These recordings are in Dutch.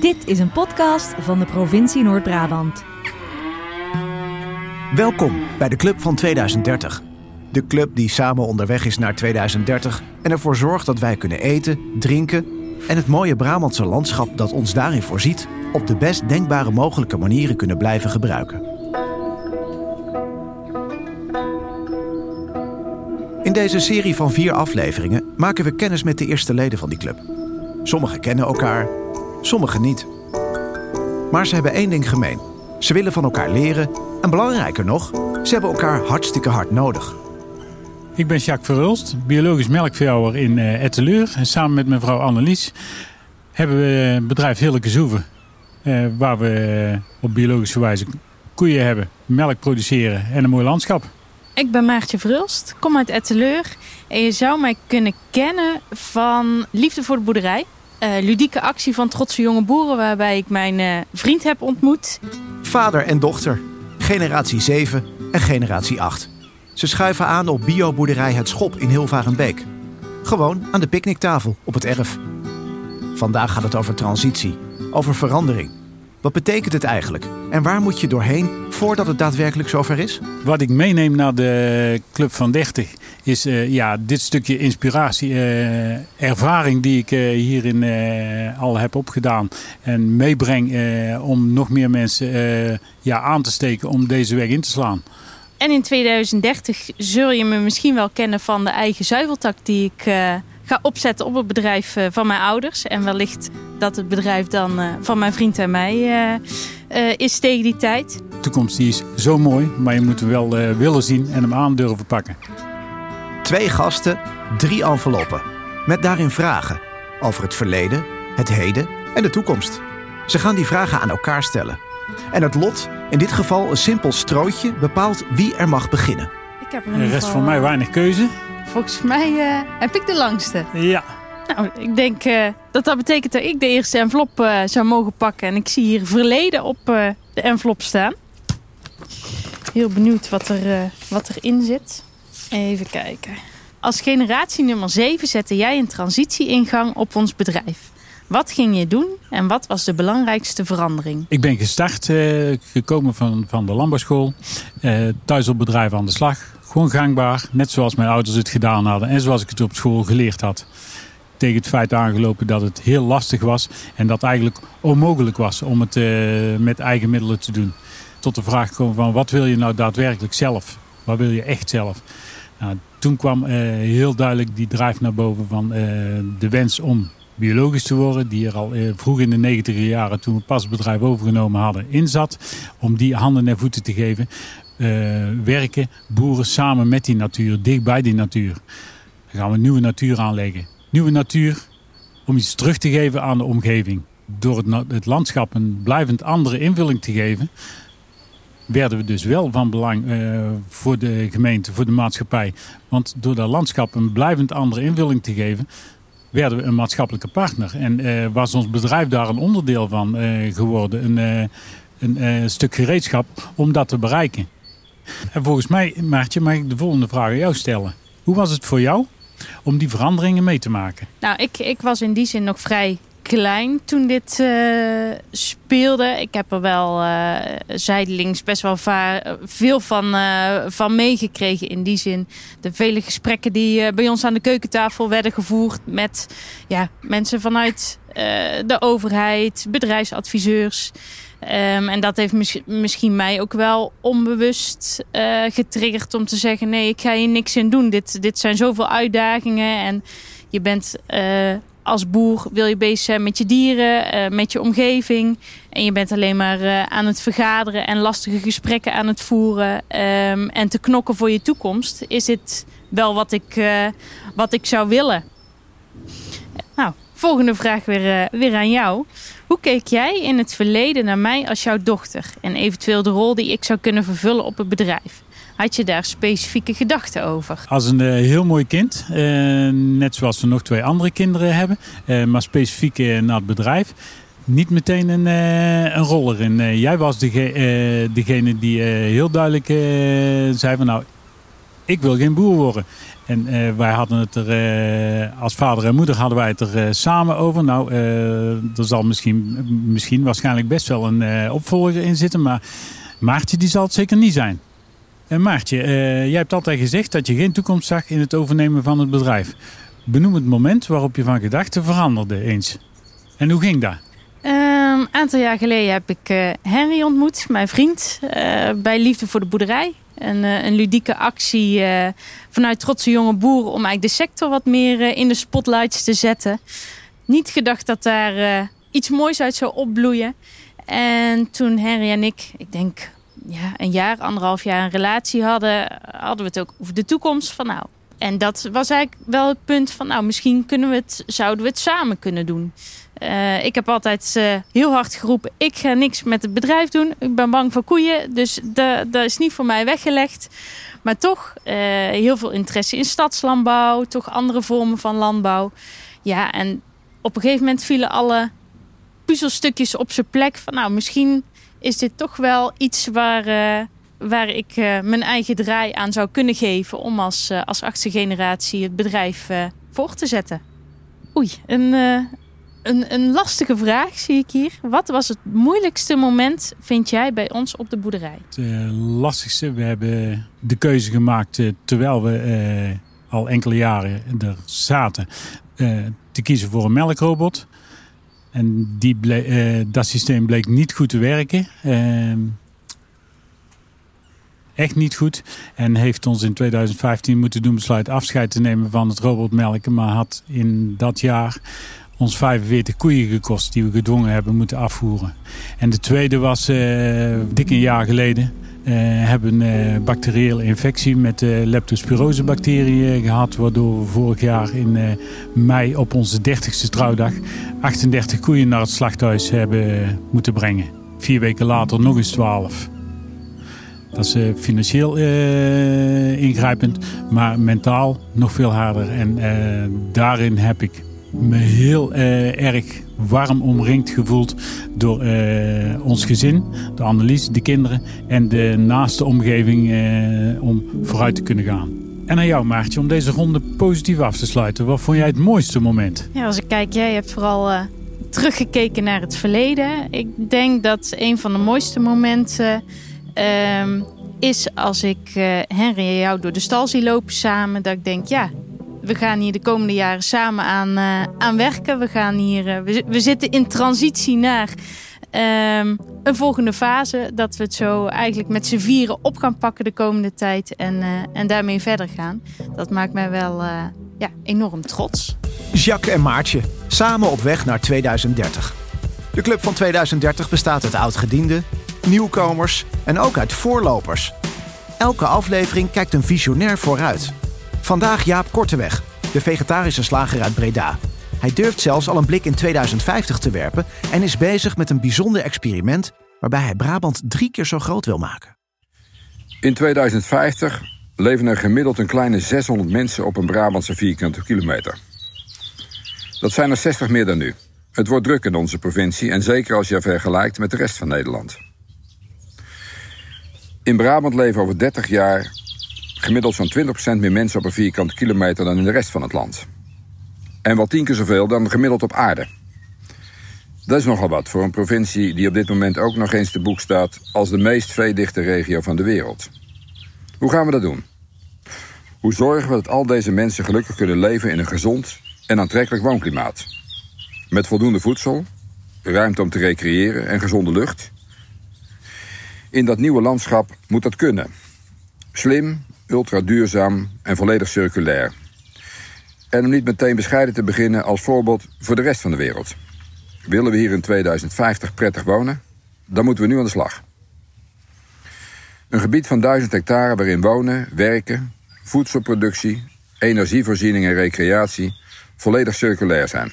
Dit is een podcast van de provincie Noord-Brabant. Welkom bij de Club van 2030. De club die samen onderweg is naar 2030 en ervoor zorgt dat wij kunnen eten, drinken en het mooie Brabantse landschap dat ons daarin voorziet op de best denkbare mogelijke manieren kunnen blijven gebruiken. In deze serie van vier afleveringen maken we kennis met de eerste leden van die club. Sommigen kennen elkaar, sommigen niet. Maar ze hebben één ding gemeen. Ze willen van elkaar leren en belangrijker nog, ze hebben elkaar hartstikke hard nodig. Ik ben Jacques Verhulst, biologisch melkveehouder in uh, Etteleur. En samen met mevrouw Annelies hebben we het bedrijf Heerlijke Zoeven. Uh, waar we op biologische wijze koeien hebben, melk produceren en een mooi landschap. Ik ben Maartje Verhulst, kom uit Etteleur. En je zou mij kunnen kennen van Liefde voor de Boerderij. Uh, ludieke actie van Trotse Jonge Boeren waarbij ik mijn uh, vriend heb ontmoet. Vader en dochter, generatie 7 en generatie 8. Ze schuiven aan op bioboerderij Het Schop in Hilvarenbeek. Gewoon aan de picknicktafel op het erf. Vandaag gaat het over transitie, over verandering. Wat betekent het eigenlijk? En waar moet je doorheen voordat het daadwerkelijk zover is? Wat ik meeneem naar de Club van 30 is uh, ja, dit stukje inspiratie, uh, ervaring die ik uh, hierin al heb opgedaan. En meebreng om nog meer mensen ja, aan te steken om deze weg in te slaan. En in 2030 zul je me misschien wel kennen van de eigen zuiveltak die ik ga opzetten op het bedrijf van mijn ouders. En wellicht dat het bedrijf dan van mijn vriend en mij is tegen die tijd. De toekomst die is zo mooi, maar je moet hem wel willen zien en hem aan durven pakken. Twee gasten, drie enveloppen. Met daarin vragen over het verleden, het heden en de toekomst. Ze gaan die vragen aan elkaar stellen. En het lot, in dit geval een simpel strootje, bepaalt wie er mag beginnen. Ik heb Er rest voor mij weinig keuze. Volgens mij uh, heb ik de langste. Ja. Nou, ik denk uh, dat dat betekent dat ik de eerste envelop uh, zou mogen pakken. En ik zie hier verleden op de envelop staan. Heel benieuwd wat, er, wat erin zit. Even kijken. Als generatie nummer 7 zette jij een transitie in gang op ons bedrijf. Wat ging je doen en wat was de belangrijkste verandering? Ik ben gestart, eh, gekomen van, van de landbouwschool. Eh, thuis op bedrijf aan de slag. Gewoon gangbaar, net zoals mijn ouders het gedaan hadden en zoals ik het op school geleerd had. Tegen het feit aangelopen dat het heel lastig was en dat eigenlijk onmogelijk was om het uh, met eigen middelen te doen. Tot de vraag komen van wat wil je nou daadwerkelijk zelf? Wat wil je echt zelf? Nou, toen kwam uh, heel duidelijk die drive naar boven van uh, de wens om biologisch te worden. Die er al vroeg in de negentiger jaren, toen we pas het bedrijf overgenomen hadden, in zat. Om die handen en voeten te geven. Werken, boeren samen met die natuur, dicht bij die natuur. Dan gaan we nieuwe natuur aanleggen. Nieuwe natuur om iets terug te geven aan de omgeving. Door het, het landschap een blijvend andere invulling te geven werden we dus wel van belang uh, voor de gemeente, voor de maatschappij. Want door dat landschap een blijvend andere invulling te geven, werden we een maatschappelijke partner. En uh, was ons bedrijf daar een onderdeel van geworden. Een, een stuk gereedschap om dat te bereiken. En volgens mij, Maartje, mag ik de volgende vraag aan jou stellen. Hoe was het voor jou om die veranderingen mee te maken? Nou, ik, ik was in die zin nog vrij klein toen dit uh, speelde. Ik heb er wel uh, zijdelings best wel veel van, uh, van meegekregen. In die zin de vele gesprekken die bij ons aan de keukentafel werden gevoerd met ja, mensen vanuit de overheid, bedrijfsadviseurs. Um, en dat heeft mis misschien mij ook wel onbewust getriggerd om te zeggen: nee, ik ga hier niks in doen. Dit, dit zijn zoveel uitdagingen en je bent als boer wil je bezig zijn met je dieren, uh, met je omgeving. En je bent alleen maar aan het vergaderen en lastige gesprekken aan het voeren. Um, en te knokken voor je toekomst. Is dit wel wat ik, wat ik zou willen? Nou, volgende vraag weer, weer aan jou. Hoe keek jij in het verleden naar mij als jouw dochter? En eventueel de rol die ik zou kunnen vervullen op het bedrijf? Had je daar specifieke gedachten over? Als een uh, heel mooi kind. Uh, net zoals we nog twee andere kinderen hebben. Uh, maar specifiek naar het bedrijf. Niet meteen een, een rol erin. jij was degene die heel duidelijk zei van nou, ik wil geen boer worden. En wij hadden het er, als vader en moeder hadden wij het er samen over. Nou, er zal misschien, misschien waarschijnlijk best wel een opvolger in zitten. Maar Maartje die zal het zeker niet zijn. En Maartje, jij hebt altijd gezegd dat je geen toekomst zag in het overnemen van het bedrijf. Benoem het moment waarop je van gedachten veranderde eens. En hoe ging dat? Een um, aantal jaar geleden heb ik Henry ontmoet, mijn vriend, bij Liefde voor de Boerderij. Een, uh, een ludieke actie vanuit Trotse Jonge Boeren om eigenlijk de sector wat meer in de spotlights te zetten. Niet gedacht dat daar iets moois uit zou opbloeien. En toen Henry en ik, ik denk ja, een jaar, anderhalf jaar een relatie hadden, hadden we het ook over de toekomst. Van nou, en dat was eigenlijk wel het punt van, nou, misschien kunnen we het, zouden we het samen kunnen doen. Uh, ik heb altijd heel hard geroepen, ik ga niks met het bedrijf doen. Ik ben bang voor koeien, dus dat is niet voor mij weggelegd. Maar toch uh, heel veel interesse in stadslandbouw, toch andere vormen van landbouw. Ja, en op een gegeven moment vielen alle puzzelstukjes op zijn plek. Van nou, misschien is dit toch wel iets waar waar ik mijn eigen draai aan zou kunnen geven om als, als achtste generatie het bedrijf voor te zetten. Oei, een, een, een lastige vraag zie ik hier. Wat was het moeilijkste moment, vind jij, bij ons op de boerderij? Het lastigste, we hebben de keuze gemaakt terwijl we al enkele jaren er zaten, te kiezen voor een melkrobot. En die dat systeem bleek niet goed te werken. Ehm, echt niet goed. En heeft ons in 2015 moeten doen besluiten afscheid te nemen van het robotmelken. Maar had in dat jaar ons 45 koeien gekost die we gedwongen hebben moeten afvoeren. En de tweede was uh, dik een jaar geleden. Uh, hebben een uh, bacteriële infectie met uh, leptospirose bacteriën gehad. Waardoor we vorig jaar in mei op onze 30ste trouwdag 38 koeien naar het slachthuis hebben moeten brengen. Vier weken later nog eens 12. Dat is financieel ingrijpend, maar mentaal nog veel harder. En daarin heb ik me heel erg warm omringd gevoeld door ons gezin, de Annelies, de kinderen en de naaste omgeving om vooruit te kunnen gaan. En aan jou Maartje, om deze ronde positief af te sluiten. Wat vond jij het mooiste moment? Ja, als ik kijk, jij hebt vooral teruggekeken naar het verleden. Ik denk dat een van de mooiste momenten Ehm, is als ik Henry en jou door de stal zie lopen samen. Dat ik denk, ja, we gaan hier de komende jaren samen aan, uh, aan werken. We, gaan hier, uh, we, zitten in transitie naar um, een volgende fase. Dat we het zo eigenlijk met z'n vieren op gaan pakken de komende tijd. En, en daarmee verder gaan. Dat maakt mij wel ja, enorm trots. Jacques en Maartje, samen op weg naar 2030. De Club van 2030 bestaat uit oud-gedienden, nieuwkomers en ook uit voorlopers. Elke aflevering kijkt een visionair vooruit. Vandaag Jaap Korteweg, de vegetarische slager uit Breda. Hij durft zelfs al een blik in 2050 te werpen en is bezig met een bijzonder experiment waarbij hij Brabant drie keer zo groot wil maken. In 2050 leven er gemiddeld een kleine 600 mensen op een Brabantse vierkante kilometer. Dat zijn er 60 meer dan nu. Het wordt druk in onze provincie en zeker als je vergelijkt met de rest van Nederland. In Brabant leven over 30 jaar gemiddeld zo'n 20% meer mensen op een vierkante kilometer dan in de rest van het land. En wel tien keer zoveel dan gemiddeld op aarde. Dat is nogal wat voor een provincie die op dit moment ook nog eens te boek staat als de meest veedichte regio van de wereld. Hoe gaan we dat doen? Hoe zorgen we dat al deze mensen gelukkig kunnen leven in een gezond en aantrekkelijk woonklimaat? Met voldoende voedsel, ruimte om te recreëren en gezonde lucht. In dat nieuwe landschap moet dat kunnen. Slim, ultra duurzaam en volledig circulair. En om niet meteen bescheiden te beginnen als voorbeeld voor de rest van de wereld. Willen we hier in 2050 prettig wonen? Dan moeten we nu aan de slag. Een gebied van 1000 hectare waarin wonen, werken, voedselproductie, energievoorziening en recreatie volledig circulair zijn.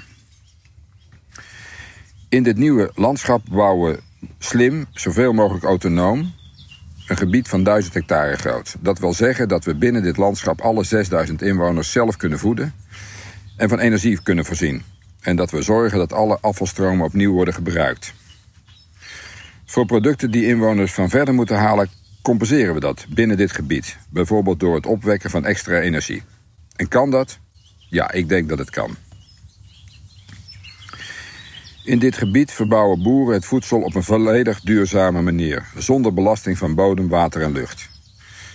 In dit nieuwe landschap bouwen slim, zoveel mogelijk autonoom, een gebied van 1000 hectare groot. Dat wil zeggen dat we binnen dit landschap alle 6000 inwoners zelf kunnen voeden en van energie kunnen voorzien. En dat we zorgen dat alle afvalstromen opnieuw worden gebruikt. Voor producten die inwoners van verder moeten halen, compenseren we dat binnen dit gebied. Bijvoorbeeld door het opwekken van extra energie. En kan dat? Ja, ik denk dat het kan. In dit gebied verbouwen boeren het voedsel op een volledig duurzame manier, zonder belasting van bodem, water en lucht.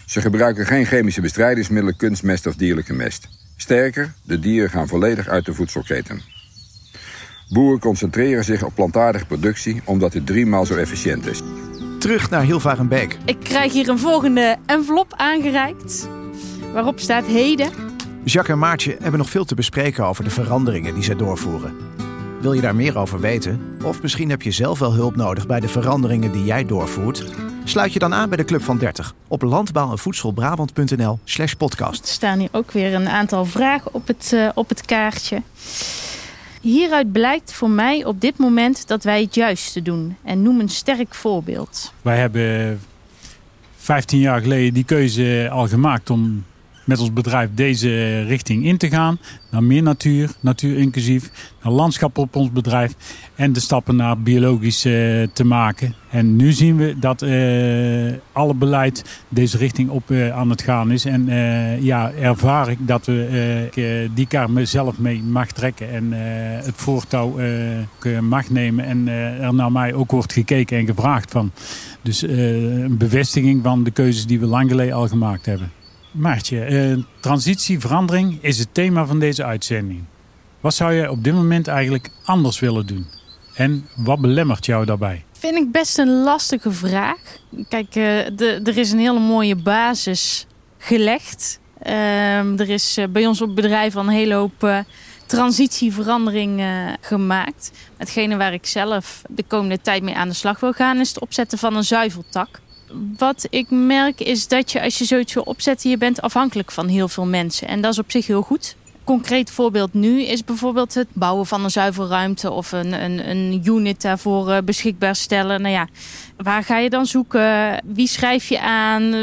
Ze gebruiken geen chemische bestrijdingsmiddelen, kunstmest of dierlijke mest. Sterker, de dieren gaan volledig uit de voedselketen. Boeren concentreren zich op plantaardige productie omdat dit driemaal zo efficiënt is. Terug naar Hilvarenbeek. Ik krijg hier een volgende envelop aangereikt. Waarop staat heden. Jacques en Maartje hebben nog veel te bespreken over de veranderingen die zij doorvoeren. Wil je daar meer over weten? Of misschien heb je zelf wel hulp nodig bij de veranderingen die jij doorvoert? Sluit je dan aan bij de Club van 30 op landbouw- en voedselbrabant.nl slash podcast. Er staan hier ook weer een aantal vragen op het, uh, op het kaartje. Hieruit blijkt voor mij op dit moment dat wij het juiste doen. En noem een sterk voorbeeld. Wij hebben 15 jaar geleden die keuze al gemaakt om met ons bedrijf deze richting in te gaan. Naar meer natuur, natuur inclusief, naar landschap op ons bedrijf en de stappen naar biologisch uh, te maken. En nu zien we dat uh, alle beleid deze richting op uh, aan het gaan is. En ja, ervaar ik dat we die kaart mezelf mee mag trekken en het voortouw mag nemen. En er naar mij ook wordt gekeken en gevraagd van. Dus een bevestiging van de keuzes die we lang geleden al gemaakt hebben. Maartje, uh, transitie, verandering is het thema van deze uitzending. Wat zou je op dit moment eigenlijk anders willen doen? En wat belemmert jou daarbij? Vind ik best een lastige vraag. Kijk, de, er is een hele mooie basis gelegd. Uh, er is uh, bij ons op het bedrijf al een hele hoop transitieverandering gemaakt. Hetgene waar ik zelf de komende tijd mee aan de slag wil gaan... is het opzetten van een zuiveltak wat ik merk is dat je als je zoiets wil opzetten, je bent afhankelijk van heel veel mensen. En dat is op zich heel goed. Concreet voorbeeld nu is bijvoorbeeld het bouwen van een zuivelruimte of een, een, een unit daarvoor eh, beschikbaar stellen. Nou ja, waar ga je dan zoeken? Wie schrijf je aan?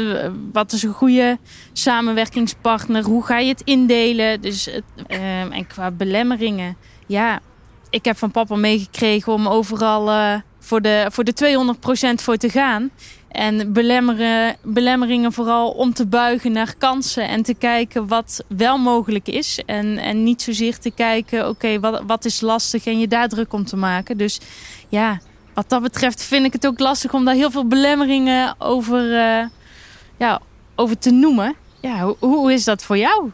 Wat is een goede samenwerkingspartner? Hoe ga je het indelen? Dus, uh, en qua belemmeringen, ja, ik heb van papa meegekregen om overal uh, voor, de, voor de 200% voor te gaan. En belemmeren, belemmeringen vooral om te buigen naar kansen en te kijken wat wel mogelijk is. En, en niet zozeer te kijken, oké, wat, wat is lastig en je daar druk om te maken. Dus ja, wat dat betreft vind ik het ook lastig om daar heel veel belemmeringen over, uh, ja, over te noemen. Ja, hoe, hoe is dat voor jou?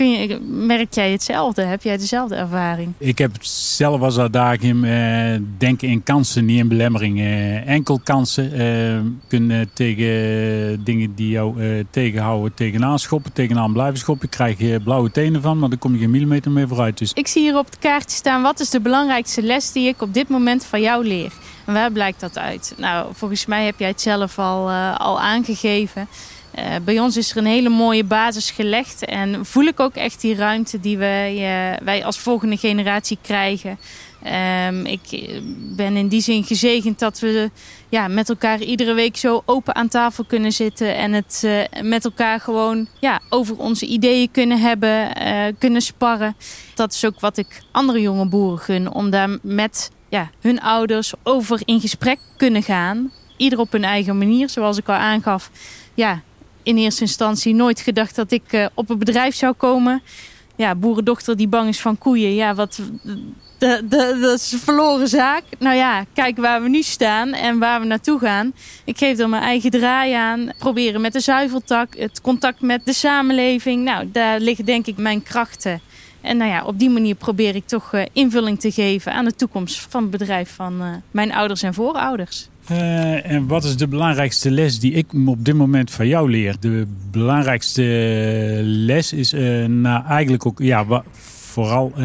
Kun je, merk jij hetzelfde? Heb jij dezelfde ervaring? Ik heb zelf als uitdaging uh, denken in kansen, niet in belemmeringen. enkel kansen uh, kunnen tegen dingen die jou uh, tegenhouden, tegenaan schoppen, tegenaan blijven schoppen. Je krijg je blauwe tenen van, maar dan kom je geen millimeter meer vooruit. Dus. Ik zie hier op het kaartje staan, wat is de belangrijkste les die ik op dit moment van jou leer? En waar blijkt dat uit? Nou, volgens mij heb jij het zelf al, al aangegeven. Uh, bij ons is er een hele mooie basis gelegd. En voel ik ook echt die ruimte die wij, uh, wij als volgende generatie krijgen. Um, ik ben in die zin gezegend dat we ja, met elkaar iedere week zo open aan tafel kunnen zitten. En het met elkaar gewoon ja, over onze ideeën kunnen hebben, kunnen sparren. Dat is ook wat ik andere jonge boeren gun. Om daar met ja, hun ouders over in gesprek kunnen gaan. Ieder op hun eigen manier, zoals ik al aangaf. Ja, in eerste instantie nooit gedacht dat ik uh, op een bedrijf zou komen. Ja, boerendochter die bang is van koeien. Ja, wat, dat is een verloren zaak. Nou ja, kijk waar we nu staan en waar we naartoe gaan. Ik geef er mijn eigen draai aan. Proberen met de zuiveltak, het contact met de samenleving. Nou, daar liggen denk ik mijn krachten. En nou ja, op die manier probeer ik toch uh, invulling te geven aan de toekomst van het bedrijf van uh, mijn ouders en voorouders. Uh, en wat is de belangrijkste les die ik op dit moment van jou leer? De belangrijkste les is uh, nou, eigenlijk ook ja, vooral uh,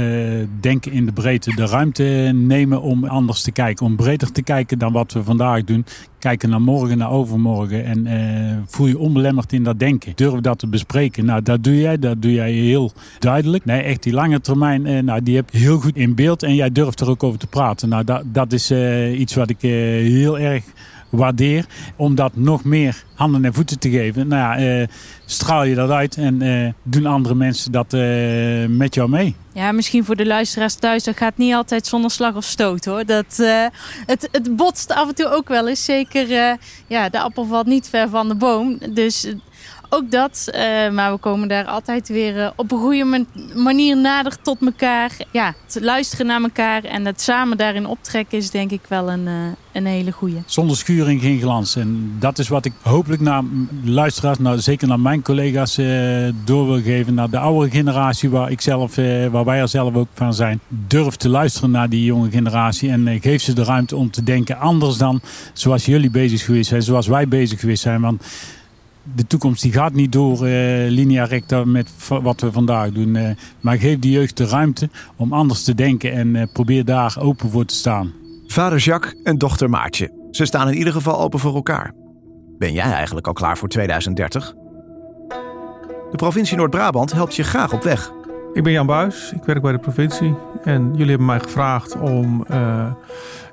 denken in de breedte, de ruimte nemen om anders te kijken. Om breder te kijken dan wat we vandaag doen. Kijken naar morgen, naar overmorgen. En uh, voel je onbelemmerd in dat denken. Durf dat te bespreken. Nou, dat doe jij. Dat doe jij heel duidelijk. Nee, echt die lange termijn, uh, nou, die heb je heel goed in beeld. En jij durft er ook over te praten. Nou, dat, dat is iets wat ik heel erg waardeer. Om dat nog meer handen en voeten te geven. Nou ja, uh, straal je dat uit en uh, doen andere mensen dat uh, met jou mee. Ja, misschien voor de luisteraars thuis, dat gaat niet altijd zonder slag of stoot hoor. Dat, het, het botst af en toe ook wel eens. Zeker, ja, de appel valt niet ver van de boom. Dus ook dat. Eh, maar we komen daar altijd weer uh, op een goede manier nader tot elkaar. Ja, het luisteren naar elkaar en het samen daarin optrekken is denk ik wel een, uh, een hele goede. Zonder schuring geen glans. En dat is wat ik hopelijk naar luisteraars, nou, zeker naar mijn collega's, door wil geven. Naar de oude generatie waar, ik zelf, waar wij er zelf ook van zijn. Durf te luisteren naar die jonge generatie en geef ze de ruimte om te denken anders dan zoals jullie bezig geweest zijn, zoals wij bezig geweest zijn. Want de toekomst die gaat niet door uh, linea recta met wat we vandaag doen. Uh, maar geef de jeugd de ruimte om anders te denken en uh, probeer daar open voor te staan. Vader Jacques en dochter Maartje. Ze staan in ieder geval open voor elkaar. Ben jij eigenlijk al klaar voor 2030? De provincie Noord-Brabant helpt je graag op weg. Ik ben Jan Buis, ik werk bij de provincie. En jullie hebben mij gevraagd om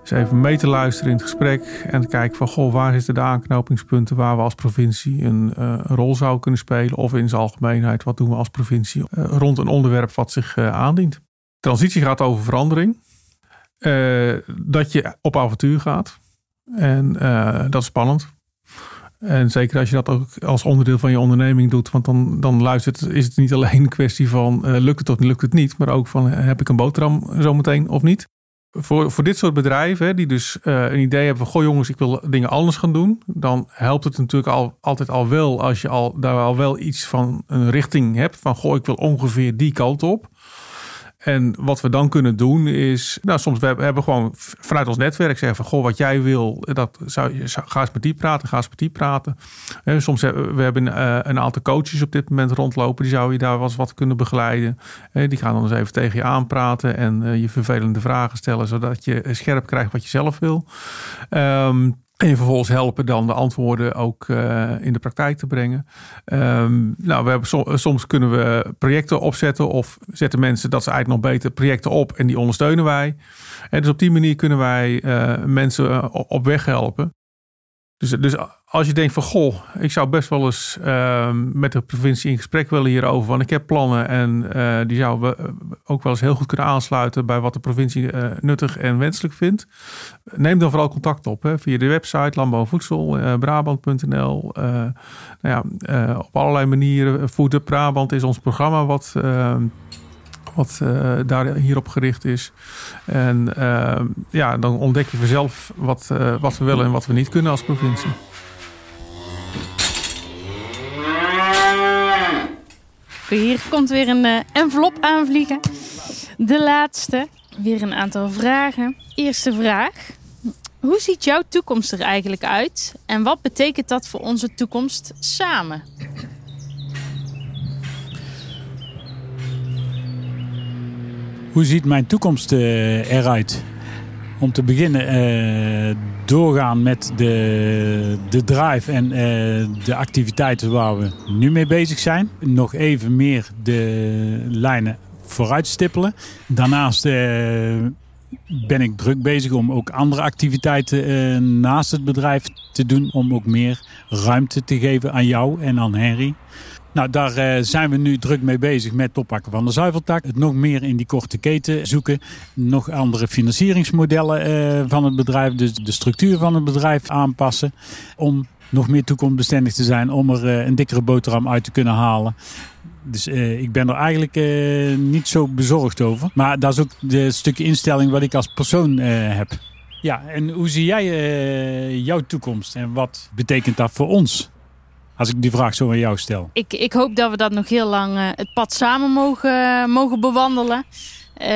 eens even mee te luisteren in het gesprek en te kijken van goh, waar zitten de aanknopingspunten waar we als provincie een, uh, een rol zouden kunnen spelen of in zijn algemeenheid, wat doen we als provincie uh, rond een onderwerp wat zich uh, aandient. Transitie gaat over verandering, dat je op avontuur gaat en dat is spannend. En zeker als je dat ook als onderdeel van je onderneming doet. Want dan, dan luistert, is het niet alleen een kwestie van lukt het of lukt het niet. Maar ook van heb ik een boterham zometeen of niet voor, voor dit soort bedrijven, die dus uh, een idee hebben van: Goh, jongens, ik wil dingen anders gaan doen. Dan helpt het natuurlijk al, altijd al wel als je al, daar al wel iets van een richting hebt. Van: Goh, ik wil ongeveer die kant op. En wat we dan kunnen doen is, nou soms we hebben gewoon vanuit ons netwerk zeggen van, goh, wat jij wil, dat zou ga eens met die praten, ga eens met die praten. En soms hebben we hebben uh, een aantal coaches op dit moment rondlopen, die zou je daar wel eens wat kunnen begeleiden. En die gaan dan eens even tegen je aanpraten en uh, je vervelende vragen stellen, zodat je scherp krijgt wat je zelf wil. Um, en vervolgens helpen dan de antwoorden ook uh, in de praktijk te brengen. Um, nou, we hebben soms kunnen we projecten opzetten of zetten mensen dat ze eigenlijk nog beter projecten op en die ondersteunen wij. En dus op die manier kunnen wij uh, mensen op weg helpen. Dus, dus als je denkt van goh, ik zou best wel eens uh, met de provincie in gesprek willen hierover. Want ik heb plannen en uh, die zouden we ook wel eens heel goed kunnen aansluiten bij wat de provincie uh, nuttig en wenselijk vindt. Neem dan vooral contact op hè, via de website landbouwvoedsel, uh, brabant.nl. nou ja, op allerlei manieren. Food Brabant is ons programma wat ehm, wat daar hierop gericht is. En uh, ja, dan ontdek je vanzelf wat, wat we willen en wat we niet kunnen als provincie. Hier komt weer een envelop aanvliegen. De laatste. Weer een aantal vragen. Eerste vraag. Hoe ziet jouw toekomst er eigenlijk uit? En wat betekent dat voor onze toekomst samen? Hoe ziet mijn toekomst uh, eruit? Om te beginnen uh, doorgaan met de, de drive en uh, de activiteiten waar we nu mee bezig zijn. Nog even meer de lijnen vooruit stippelen. Daarnaast ben ik druk bezig om ook andere activiteiten naast het bedrijf te doen. Om ook meer ruimte te geven aan jou en aan Henry. Nou, daar uh, zijn we nu druk mee bezig met het oppakken van de zuiveltak. Het nog meer in die korte keten zoeken. Nog andere financieringsmodellen uh, van het bedrijf. Dus de structuur van het bedrijf aanpassen. Om nog meer toekomstbestendig te zijn. Om er uh, een dikkere boterham uit te kunnen halen. Dus ik ben er eigenlijk niet zo bezorgd over. Maar dat is ook de stukje instelling wat ik als persoon heb. Ja, en hoe zie jij jouw toekomst? En wat betekent dat voor ons? Als ik die vraag zo aan jou stel. Ik, ik hoop dat we dat nog heel lang uh, het pad samen mogen, mogen bewandelen. Uh,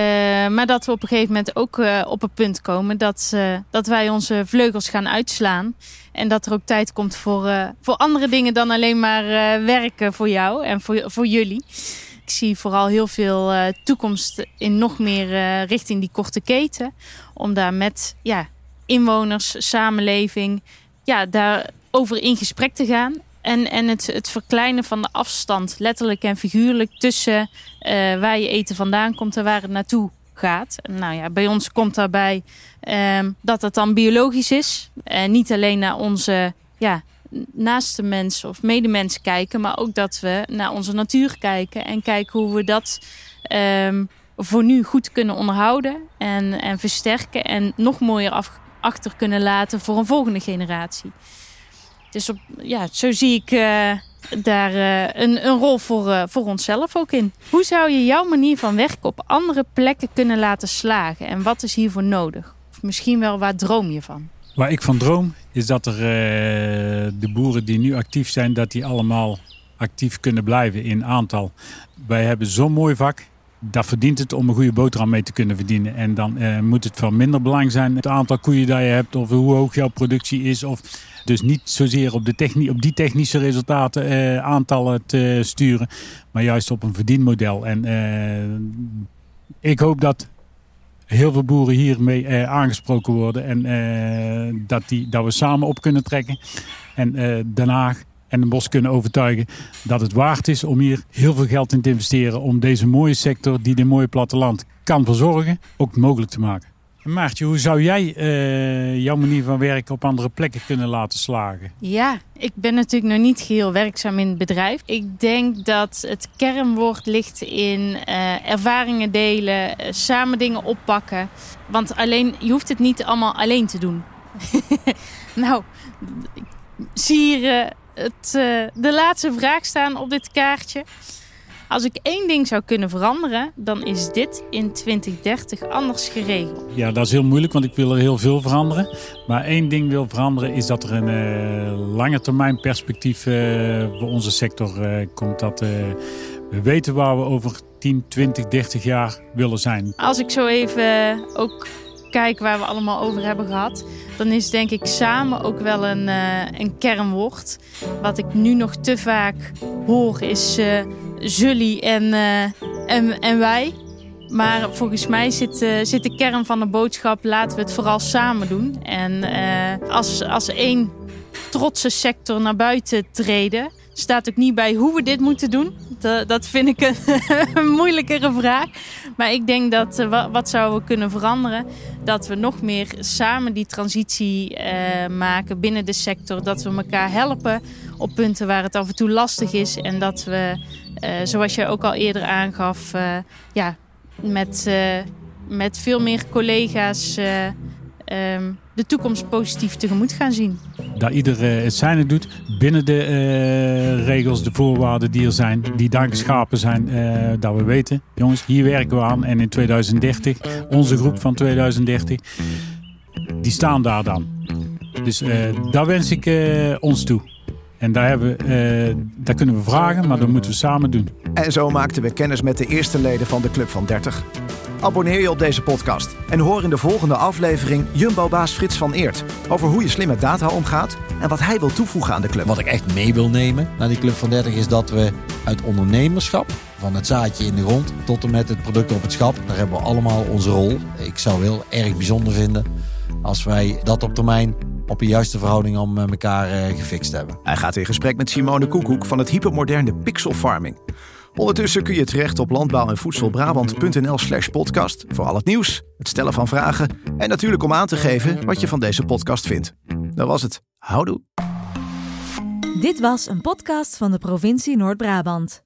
maar dat we op een gegeven moment ook op het punt komen dat, dat wij onze vleugels gaan uitslaan. En dat er ook tijd komt voor, voor andere dingen dan alleen maar werken voor jou en voor, voor jullie. Ik zie vooral heel veel toekomst in nog meer richting die korte keten. Om daar met ja, inwoners, samenleving, ja, daarover in gesprek te gaan. En, en het, het verkleinen van de afstand, letterlijk en figuurlijk, tussen uh, waar je eten vandaan komt en waar het naartoe gaat. Nou ja, bij ons komt daarbij uh, dat het dan biologisch is. En niet alleen naar onze ja, naaste mensen of medemens kijken, maar ook dat we naar onze natuur kijken en kijken hoe we dat um, voor nu goed kunnen onderhouden en, en versterken en nog mooier achter kunnen laten voor een volgende generatie. Dus ja, zo zie ik uh, daar uh, een, een rol voor, uh, voor onszelf ook in. Hoe zou je jouw manier van werken op andere plekken kunnen laten slagen? En wat is hiervoor nodig? Of misschien wel, waar droom je van? Waar ik van droom is dat er de boeren die nu actief zijn, dat die allemaal actief kunnen blijven in aantal. Wij hebben zo'n mooi vak dat verdient het om een goede boterham mee te kunnen verdienen. En dan uh, moet het van minder belang zijn het aantal koeien dat je hebt of hoe hoog jouw productie is. Of dus niet zozeer op, de technie, op die technische resultaten uh, aantallen te sturen, maar juist op een verdienmodel. En uh, ik hoop dat heel veel boeren hiermee aangesproken worden en dat, die, dat we samen op kunnen trekken. En daarna en de bos kunnen overtuigen dat het waard is om hier heel veel geld in te investeren om deze mooie sector die dit mooie platteland kan verzorgen, ook mogelijk te maken. Maartje, hoe zou jij uh, jouw manier van werken op andere plekken kunnen laten slagen? Ja, ik ben natuurlijk nog niet geheel werkzaam in het bedrijf. Ik denk dat het kernwoord ligt in uh, ervaringen delen, uh, samen dingen oppakken. Want alleen, je hoeft het niet allemaal alleen te doen. nou, zie uh, de laatste vraag staan op dit kaartje. Als ik één ding zou kunnen veranderen, dan is dit in 2030 anders geregeld. Ja, dat is heel moeilijk, want ik wil er heel veel veranderen. Maar één ding wil veranderen is dat er een uh, lange termijn perspectief uh, voor onze sector komt. Dat we weten waar we over 10, 20, 30 jaar willen zijn. Als ik zo even ook kijk waar we allemaal over hebben gehad, dan is denk ik samen ook wel een, uh, een kernwoord. Wat ik nu nog te vaak hoor is uh, jullie en, uh, en, en wij. Maar volgens mij zit, zit de kern van de boodschap: laten we het vooral samen doen. En als, als één trotse sector naar buiten treden staat ook niet bij hoe we dit moeten doen. Dat, vind ik een, moeilijkere vraag. Maar ik denk dat uh, wat zouden we kunnen veranderen? Dat we nog meer samen die transitie uh, maken binnen de sector. Dat we elkaar helpen op punten waar het af en toe lastig is. En dat we, uh, zoals je ook al eerder aangaf, ja, met, met veel meer collega's. Um, de toekomst positief tegemoet gaan zien. Dat ieder uh, het zijne doet binnen de uh, regels, de voorwaarden die er zijn, die daar geschapen zijn, uh, dat we weten, jongens, hier werken we aan en in 2030, onze groep van 2030, die staan daar dan. Dus daar wens ik ons toe. En daar, hebben, daar kunnen we vragen, maar dat moeten we samen doen. En zo maakten we kennis met de eerste leden van de Club van 30. Abonneer je op deze podcast en hoor in de volgende aflevering Jumbo-baas Frits van Eert over hoe je slim met data omgaat en wat hij wil toevoegen aan de club. Wat ik echt mee wil nemen naar die Club van 30 is dat we uit ondernemerschap, van het zaadje in de grond tot en met het product op het schap, daar hebben we allemaal onze rol. Ik zou heel erg bijzonder vinden als wij dat op termijn op een juiste verhouding om eh, elkaar eh, gefixt hebben. Hij gaat in gesprek met Simone Koekoek van het hypermoderne Pixel Farming. Ondertussen kun je terecht op landbouw- en voedselbrabant.nl slash podcast voor al het nieuws, het stellen van vragen en natuurlijk om aan te geven wat je van deze podcast vindt. Dat was het. Houdoe. Dit was een podcast van de provincie Noord-Brabant.